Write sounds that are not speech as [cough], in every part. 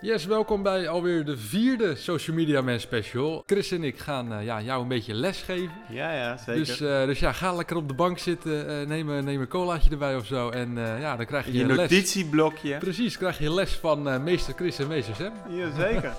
Yes, welkom bij alweer de vierde Social Media Man Special. Chris en ik gaan eh, ja, jou een beetje les geven. Ja, ja, zeker. Dus, eh, dus ja, ga lekker op de bank zitten, eh, neem, een- neem een colaatje erbij of zo. En ja, dan krijg je, je les. notitieblokje. Precies, krijg je les van meester Chris en meester Sam. Ja, zeker.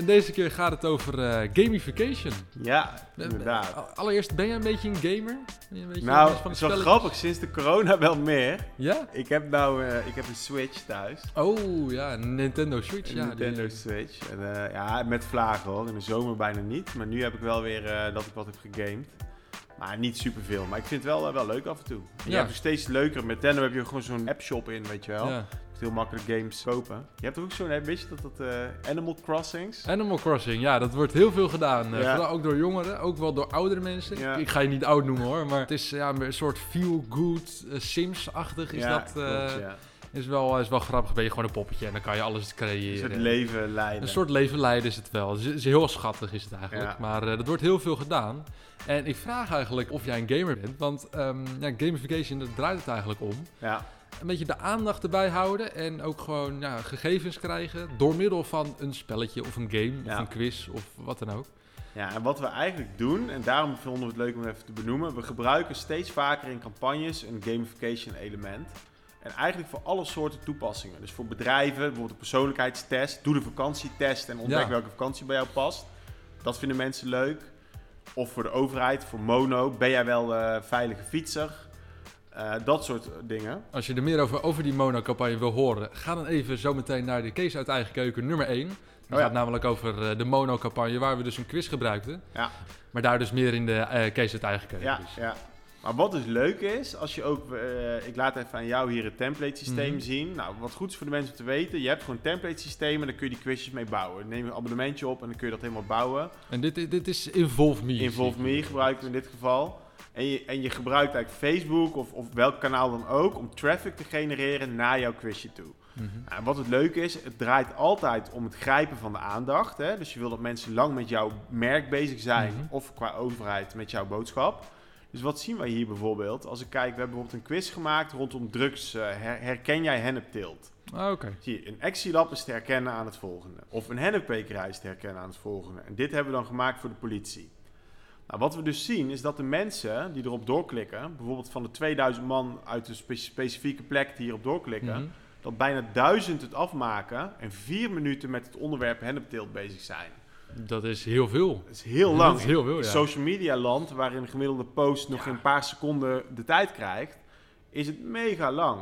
En deze keer gaat het over eh, gamification. ja, Eh, inderdaad. eh, Allereerst, ben jij een beetje een gamer? Een beetje Nou, van het is wel grappig, sinds de corona wel meer. Ja? Ik heb nou ik heb een Switch thuis. Oh, ja, een Nintendo Switch. Een ja, Nintendo die- Switch. En, ja, met vlagen hoor. In de zomer bijna niet. Maar nu heb ik wel weer dat ik wat heb gegamed. Maar niet superveel. Maar ik vind het wel, wel leuk af en toe. En je Ja. hebt steeds leuker. Met Nintendo heb je gewoon zo'n appshop in, weet je wel. ja. Heel makkelijk games kopen. Je hebt ook zo'n, hè, weet je dat, dat eh, Animal Crossings? Animal Crossing, ja, dat wordt heel veel gedaan. eh, Ja. Vooral ook door jongeren, ook wel door oudere mensen. Ja. Ik ga je niet oud noemen hoor, maar het is ja, een soort feel-good eh, Sims-achtig is ja, dat. klopt, is, wel, is wel grappig. Ben je gewoon een poppetje en dan kan je alles Een creëren. soort leven leiden. Een soort leven leiden is het wel. Het is, heel schattig is het eigenlijk. Ja. Maar dat wordt heel veel gedaan. En ik vraag eigenlijk of jij een gamer bent. Want ehm, ja, gamification, daar draait het eigenlijk om. Ja. Een beetje de aandacht erbij houden. En ook gewoon ja, gegevens krijgen. Door middel van een spelletje of een game. Of een quiz of wat dan ook. Ja, en wat we eigenlijk doen, en daarom vonden we het leuk om even te benoemen, we gebruiken steeds vaker in campagnes een gamification element. En eigenlijk voor alle soorten toepassingen. Dus voor bedrijven, bijvoorbeeld een persoonlijkheidstest, doe de vakantietest en ontdek Ja. welke vakantie bij jou past. Dat vinden mensen leuk. Of voor de overheid, voor Mono, ben jij wel een veilige fietser? Eh, dat soort dingen. Als je er meer over, over die mono-campagne wil horen, ga dan even zo meteen naar de case uit eigen keuken nummer 1. Die Oh ja. gaat namelijk over eh, de mono-campagne, waar we dus een quiz gebruikten. Ja. Maar daar dus meer in de eh, case uit eigen keuken. Ja, dus. ja. Maar wat dus leuk is, als je ook, eh, ik laat even aan jou hier het template systeem Mhm. zien. Nou, wat goed is voor de mensen om te weten, je hebt gewoon een template systeem en daar kun je die quizjes mee bouwen. Neem een abonnementje op en dan kun je dat helemaal bouwen. En dit, dit is Involve Me. Involve. Me gebruiken we in dit geval. En je, en je gebruikt eigenlijk Facebook of, of welk kanaal dan ook om traffic te genereren naar jouw quizje toe. Mhm. Nou, en wat het leuke is, het draait altijd om het grijpen van de aandacht. Hè? Dus je wil dat mensen lang met jouw merk bezig zijn Mhm. of qua overheid met jouw boodschap. Dus wat zien wij hier bijvoorbeeld? Als ik kijk, we hebben bijvoorbeeld een quiz gemaakt rondom drugs. eh, her- herken jij hennepteelt? Ah, Oké. Zie je, een Exilab is te herkennen aan het volgende. Of een hennepkwekerij is te herkennen aan het volgende. En dit hebben we dan gemaakt voor de politie. Nou, wat we dus zien is dat de mensen die erop doorklikken, bijvoorbeeld van de 2000 man uit een spe- specifieke plek die hierop doorklikken, Mhm. dat bijna duizend het afmaken en vier minuten met het onderwerp hennepteelt bezig zijn. Dat is heel veel. Dat is heel lang. Dat is heel veel, In ja. social media land, waarin een gemiddelde post nog Ja. in een paar seconden de tijd krijgt, is het mega lang.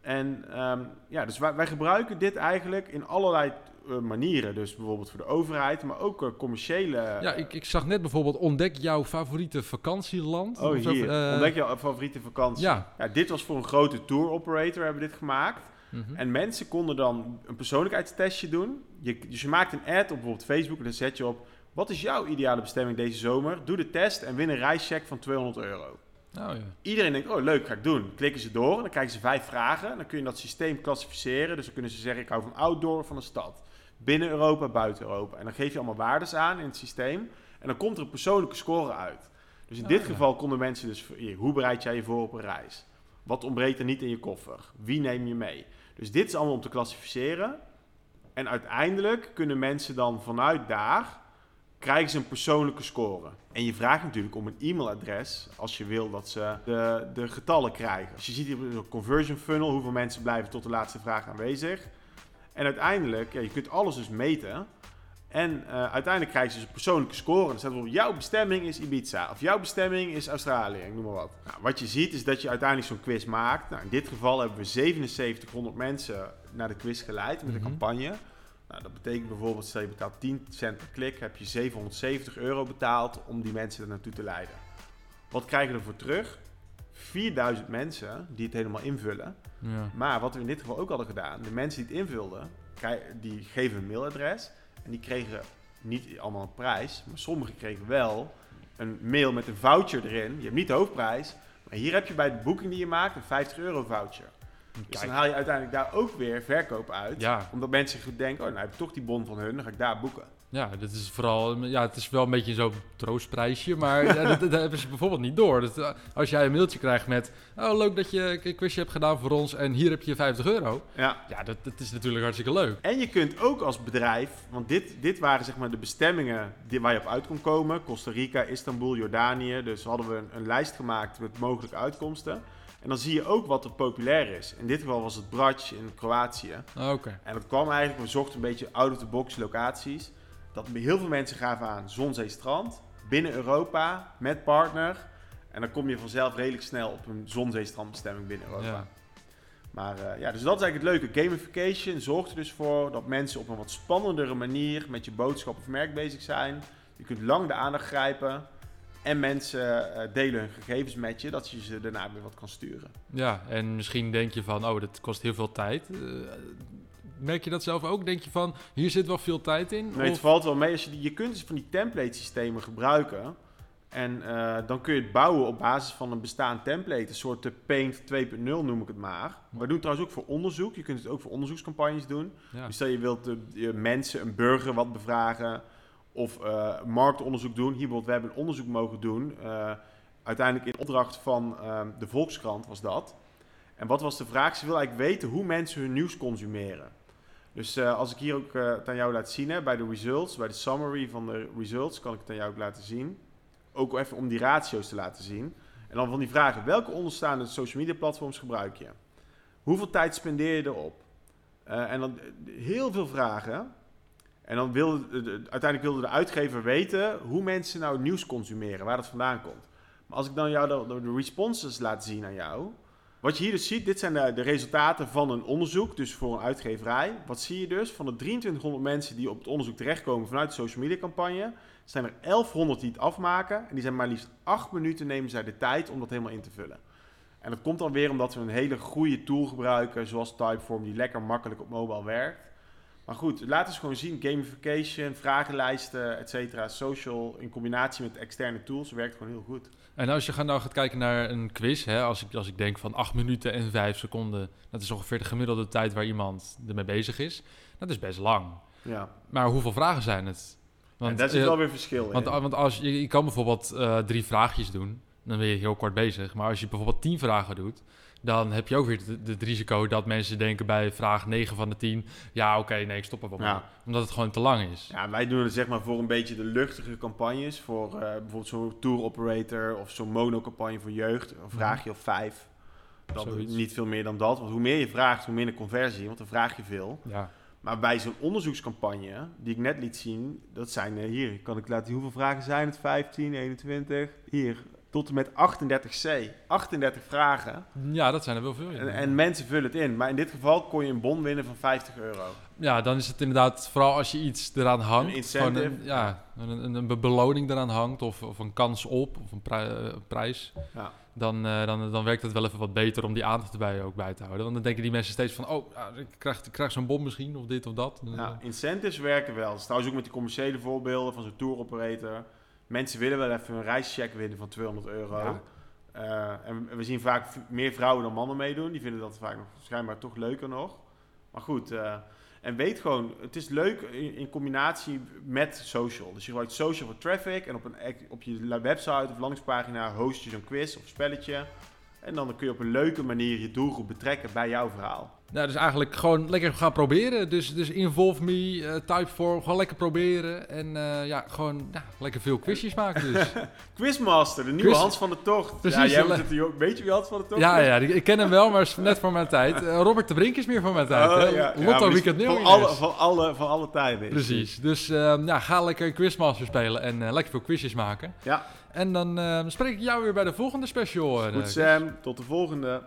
En ehm, ja, dus wij, wij gebruiken dit eigenlijk in allerlei manieren. Dus bijvoorbeeld voor de overheid, maar ook eh, commerciële. Ja, ik, ik zag net bijvoorbeeld ontdek jouw favoriete vakantieland. Oh, Of, hier. eh, Ontdek jouw favoriete vakantie. Ja. Ja, dit was voor een grote tour operator, hebben we dit gemaakt. Mhm. En mensen konden dan een persoonlijkheidstestje doen. Je, dus je maakt een ad op bijvoorbeeld Facebook en dan zet je op... Wat is jouw ideale bestemming deze zomer? Doe de test en win een reischeck van 200 euro. Oh, ja. Iedereen denkt, oh leuk, ga ik doen. Klikken ze door en dan krijgen ze vijf vragen. Dan kun je dat systeem klassificeren. Dus dan kunnen ze zeggen, ik hou van outdoor of van de stad. Binnen Europa, buiten Europa. En dan geef je allemaal waardes aan in het systeem. En dan komt er een persoonlijke score uit. Dus in Ah, dit ja. geval konden mensen dus... Hoe bereid jij je voor op een reis? Wat ontbreekt er niet in je koffer? Wie neem je mee? Dus dit is allemaal om te klassificeren. En uiteindelijk kunnen mensen dan vanuit daar... krijgen ze een persoonlijke score. En je vraagt natuurlijk om een e-mailadres... als je wil dat ze de, de getallen krijgen. Dus je ziet hier een conversion funnel... hoeveel mensen blijven tot de laatste vraag aanwezig. En uiteindelijk, ja, je kunt alles dus meten... En eh, uiteindelijk krijgen ze dus een persoonlijke score. En dan staat bijvoorbeeld, jouw bestemming is Ibiza. Of jouw bestemming is Australië, ik noem maar wat. Nou, wat je ziet is dat je uiteindelijk zo'n quiz maakt. Nou, in dit geval hebben we 7700 mensen naar de quiz geleid met een Mhm. campagne. Nou, dat betekent bijvoorbeeld, stel je betaalt 10 cent per klik, heb je 770 euro betaald om die mensen er naartoe te leiden. Wat krijgen we ervoor terug? 4000 mensen die het helemaal invullen. Ja. Maar wat we in dit geval ook hadden gedaan, de mensen die het invulden, die geven een mailadres. En die kregen niet allemaal een prijs, maar sommigen kregen wel een mail met een voucher erin. Je hebt niet de hoofdprijs, maar hier heb je bij de boeking die je maakt een 50 euro voucher. Dus dan haal je uiteindelijk daar ook weer verkoop uit. Ja, Omdat mensen goed denken, oh, nou heb ik toch die bon van hun, dan ga ik daar boeken. ja, dat is vooral, ja, het is wel een beetje zo'n troostprijsje, maar ja, dat, dat hebben ze bijvoorbeeld niet door. Dat, eh, als jij een mailtje krijgt met, oh leuk dat je een quizje hebt gedaan voor ons en hier heb je 50 euro. Ja. Ja, dat, dat is natuurlijk hartstikke leuk. En je kunt ook als bedrijf, want dit, dit waren zeg maar de bestemmingen die, waar je op uit kon komen. Costa Rica, Istanbul, Jordanië. Dus hadden we een, een lijst gemaakt met mogelijke uitkomsten. En dan zie je ook wat er populair is. In dit geval was het Brač in Kroatië. Oké. En dat kwam eigenlijk, we zochten een beetje out-of-the-box locaties. Dat heel veel mensen gaven aan zon, zee, strand. Binnen Europa, met partner. En dan kom je vanzelf redelijk snel op een zon, zee, strandbestemming binnen Europa. Ja. Maar eh, ja, dus dat is eigenlijk het leuke. Gamification zorgt er dus voor dat mensen op een wat spannendere manier met je boodschap of merk bezig zijn. Je kunt lang de aandacht grijpen. En mensen eh, delen hun gegevens met je, dat je ze daarna weer wat kan sturen. Ja, en misschien denk je van, oh, dat kost heel veel tijd. Eh, merk je dat zelf ook? Denk je van, hier zit wel veel tijd in? Nee, het valt wel mee. Als je, die- je kunt dus van die template systemen gebruiken. En eh, dan kun je het bouwen op basis van een bestaand template. Een soort Paint 2.0 noem ik het maar. We doen het trouwens ook voor onderzoek. Je kunt het ook voor onderzoekscampagnes doen. ja. Dus stel je wilt de, je mensen, een burger wat bevragen of eh, marktonderzoek doen. Hier bijvoorbeeld, we hebben een onderzoek mogen doen. eh, uiteindelijk in opdracht van ehm, de Volkskrant was dat. En wat was de vraag? Ze wil eigenlijk weten hoe mensen hun nieuws consumeren. Dus eh, als ik hier ook aan jou laat zien, bij de results, bij de summary van de results, kan ik het aan jou ook laten zien. Ook even om die ratio's te laten zien. En dan van die vragen, welke onderstaande social media platforms gebruik je? Hoeveel tijd spendeer je erop? En dan heel veel vragen. En dan wilde, de- de- uiteindelijk wilde de uitgever weten hoe mensen nou nieuws consumeren, waar dat vandaan komt. Maar als ik dan jou de, de- de responses laat zien aan jou. Wat je hier dus ziet, dit zijn de, de resultaten van een onderzoek, dus voor een uitgeverij. Wat zie je dus? Van de 2300 mensen die op het onderzoek terechtkomen vanuit de social media campagne, zijn er 1100 die het afmaken. En die zijn maar liefst 8 minuten nemen zij de tijd om dat helemaal in te vullen. En dat komt dan weer omdat we een hele goede tool gebruiken, zoals Typeform, die lekker makkelijk op mobile werkt. Maar goed, laten we eens gewoon zien. Gamification, vragenlijsten, et cetera. Social in combinatie met externe tools werkt gewoon heel goed. En als je nou gaat kijken naar een quiz, hè, als, ik, als ik denk van 8 minuten en 5 seconden, dat is ongeveer de gemiddelde tijd waar iemand ermee bezig is. Dat is best lang. Ja, Maar hoeveel vragen zijn het? en daar zit eh, wel weer verschil want, want als je, je kan bijvoorbeeld eh, drie vraagjes doen, dan ben je heel kort bezig. Maar als je bijvoorbeeld 10 vragen doet, dan heb je ook weer het, risico dat mensen denken bij vraag 9 van de 10, ja oké, nee, ik stop er wel mee. Omdat het gewoon te lang is. Ja, wij doen het zeg maar voor een beetje de luchtige campagnes. Voor eh, bijvoorbeeld zo'n tour operator of zo'n mono-campagne voor jeugd. Dan vraag je of vijf. Dan Zoiets. niet veel meer dan dat. Want hoe meer je vraagt, hoe minder conversie. Want dan vraag je veel. Ja. Maar bij zo'n onderzoekscampagne, die ik net liet zien, dat zijn eh, hier, kan ik laten zien hoeveel vragen zijn het? 15, 21, hier, tot en met 38C. 38 vragen. ja, dat zijn er wel veel. ja. En, en mensen vullen het in. Maar in dit geval kon je een bon winnen van 50 euro. Ja, dan is het inderdaad, vooral als je iets eraan hangt. Een een, ja, een, een, een beloning eraan hangt of, of een kans op of een, pri- eh, een prijs. Ja. Dan, eh, dan, dan werkt het wel even wat beter om die aandacht erbij ook bij te houden. Want dan denken die mensen steeds van, oh, ik krijg, ik krijg zo'n bom misschien of dit of dat. Ja, incentives werken wel. Dat is trouwens ook met die commerciële voorbeelden van zo'n tour operator. Mensen willen wel even een reischeck winnen van 200 euro. Ja. Eh, en we- zien vaak meer vrouwen dan mannen meedoen. Die vinden dat vaak nog schijnbaar toch leuker nog. Maar goed, eh, en weet gewoon, het is leuk in, in combinatie met social. Dus je gebruikt social voor traffic en op, een, op je website of landingspagina host je zo'n quiz of spelletje. En dan kun je op een leuke manier je doelgroep betrekken bij jouw verhaal. Ja, dus eigenlijk gewoon lekker gaan proberen. Dus, dus Involve Me, eh Typeform, gewoon lekker proberen. En eh, ja, gewoon ja, lekker veel quizjes maken dus. [laughs] Quizmaster, de nieuwe Quiz- Hans van de Tocht. Precies, ja, jij ja, moet het ook, weet je wie Hans van de Tocht ja, is? ja, ik ken hem wel, maar is net voor mijn tijd. Eh, Robert de Brink is meer voor mijn tijd. Oh, ja. Ja, Lotto is Weekend van alle, van, alle, van alle tijden. Precies. Dus ja, ga lekker Quizmaster spelen en lekker veel quizjes maken. Ja, En dan spreek ik jou weer bij de volgende special. goed Sam. Tot de volgende.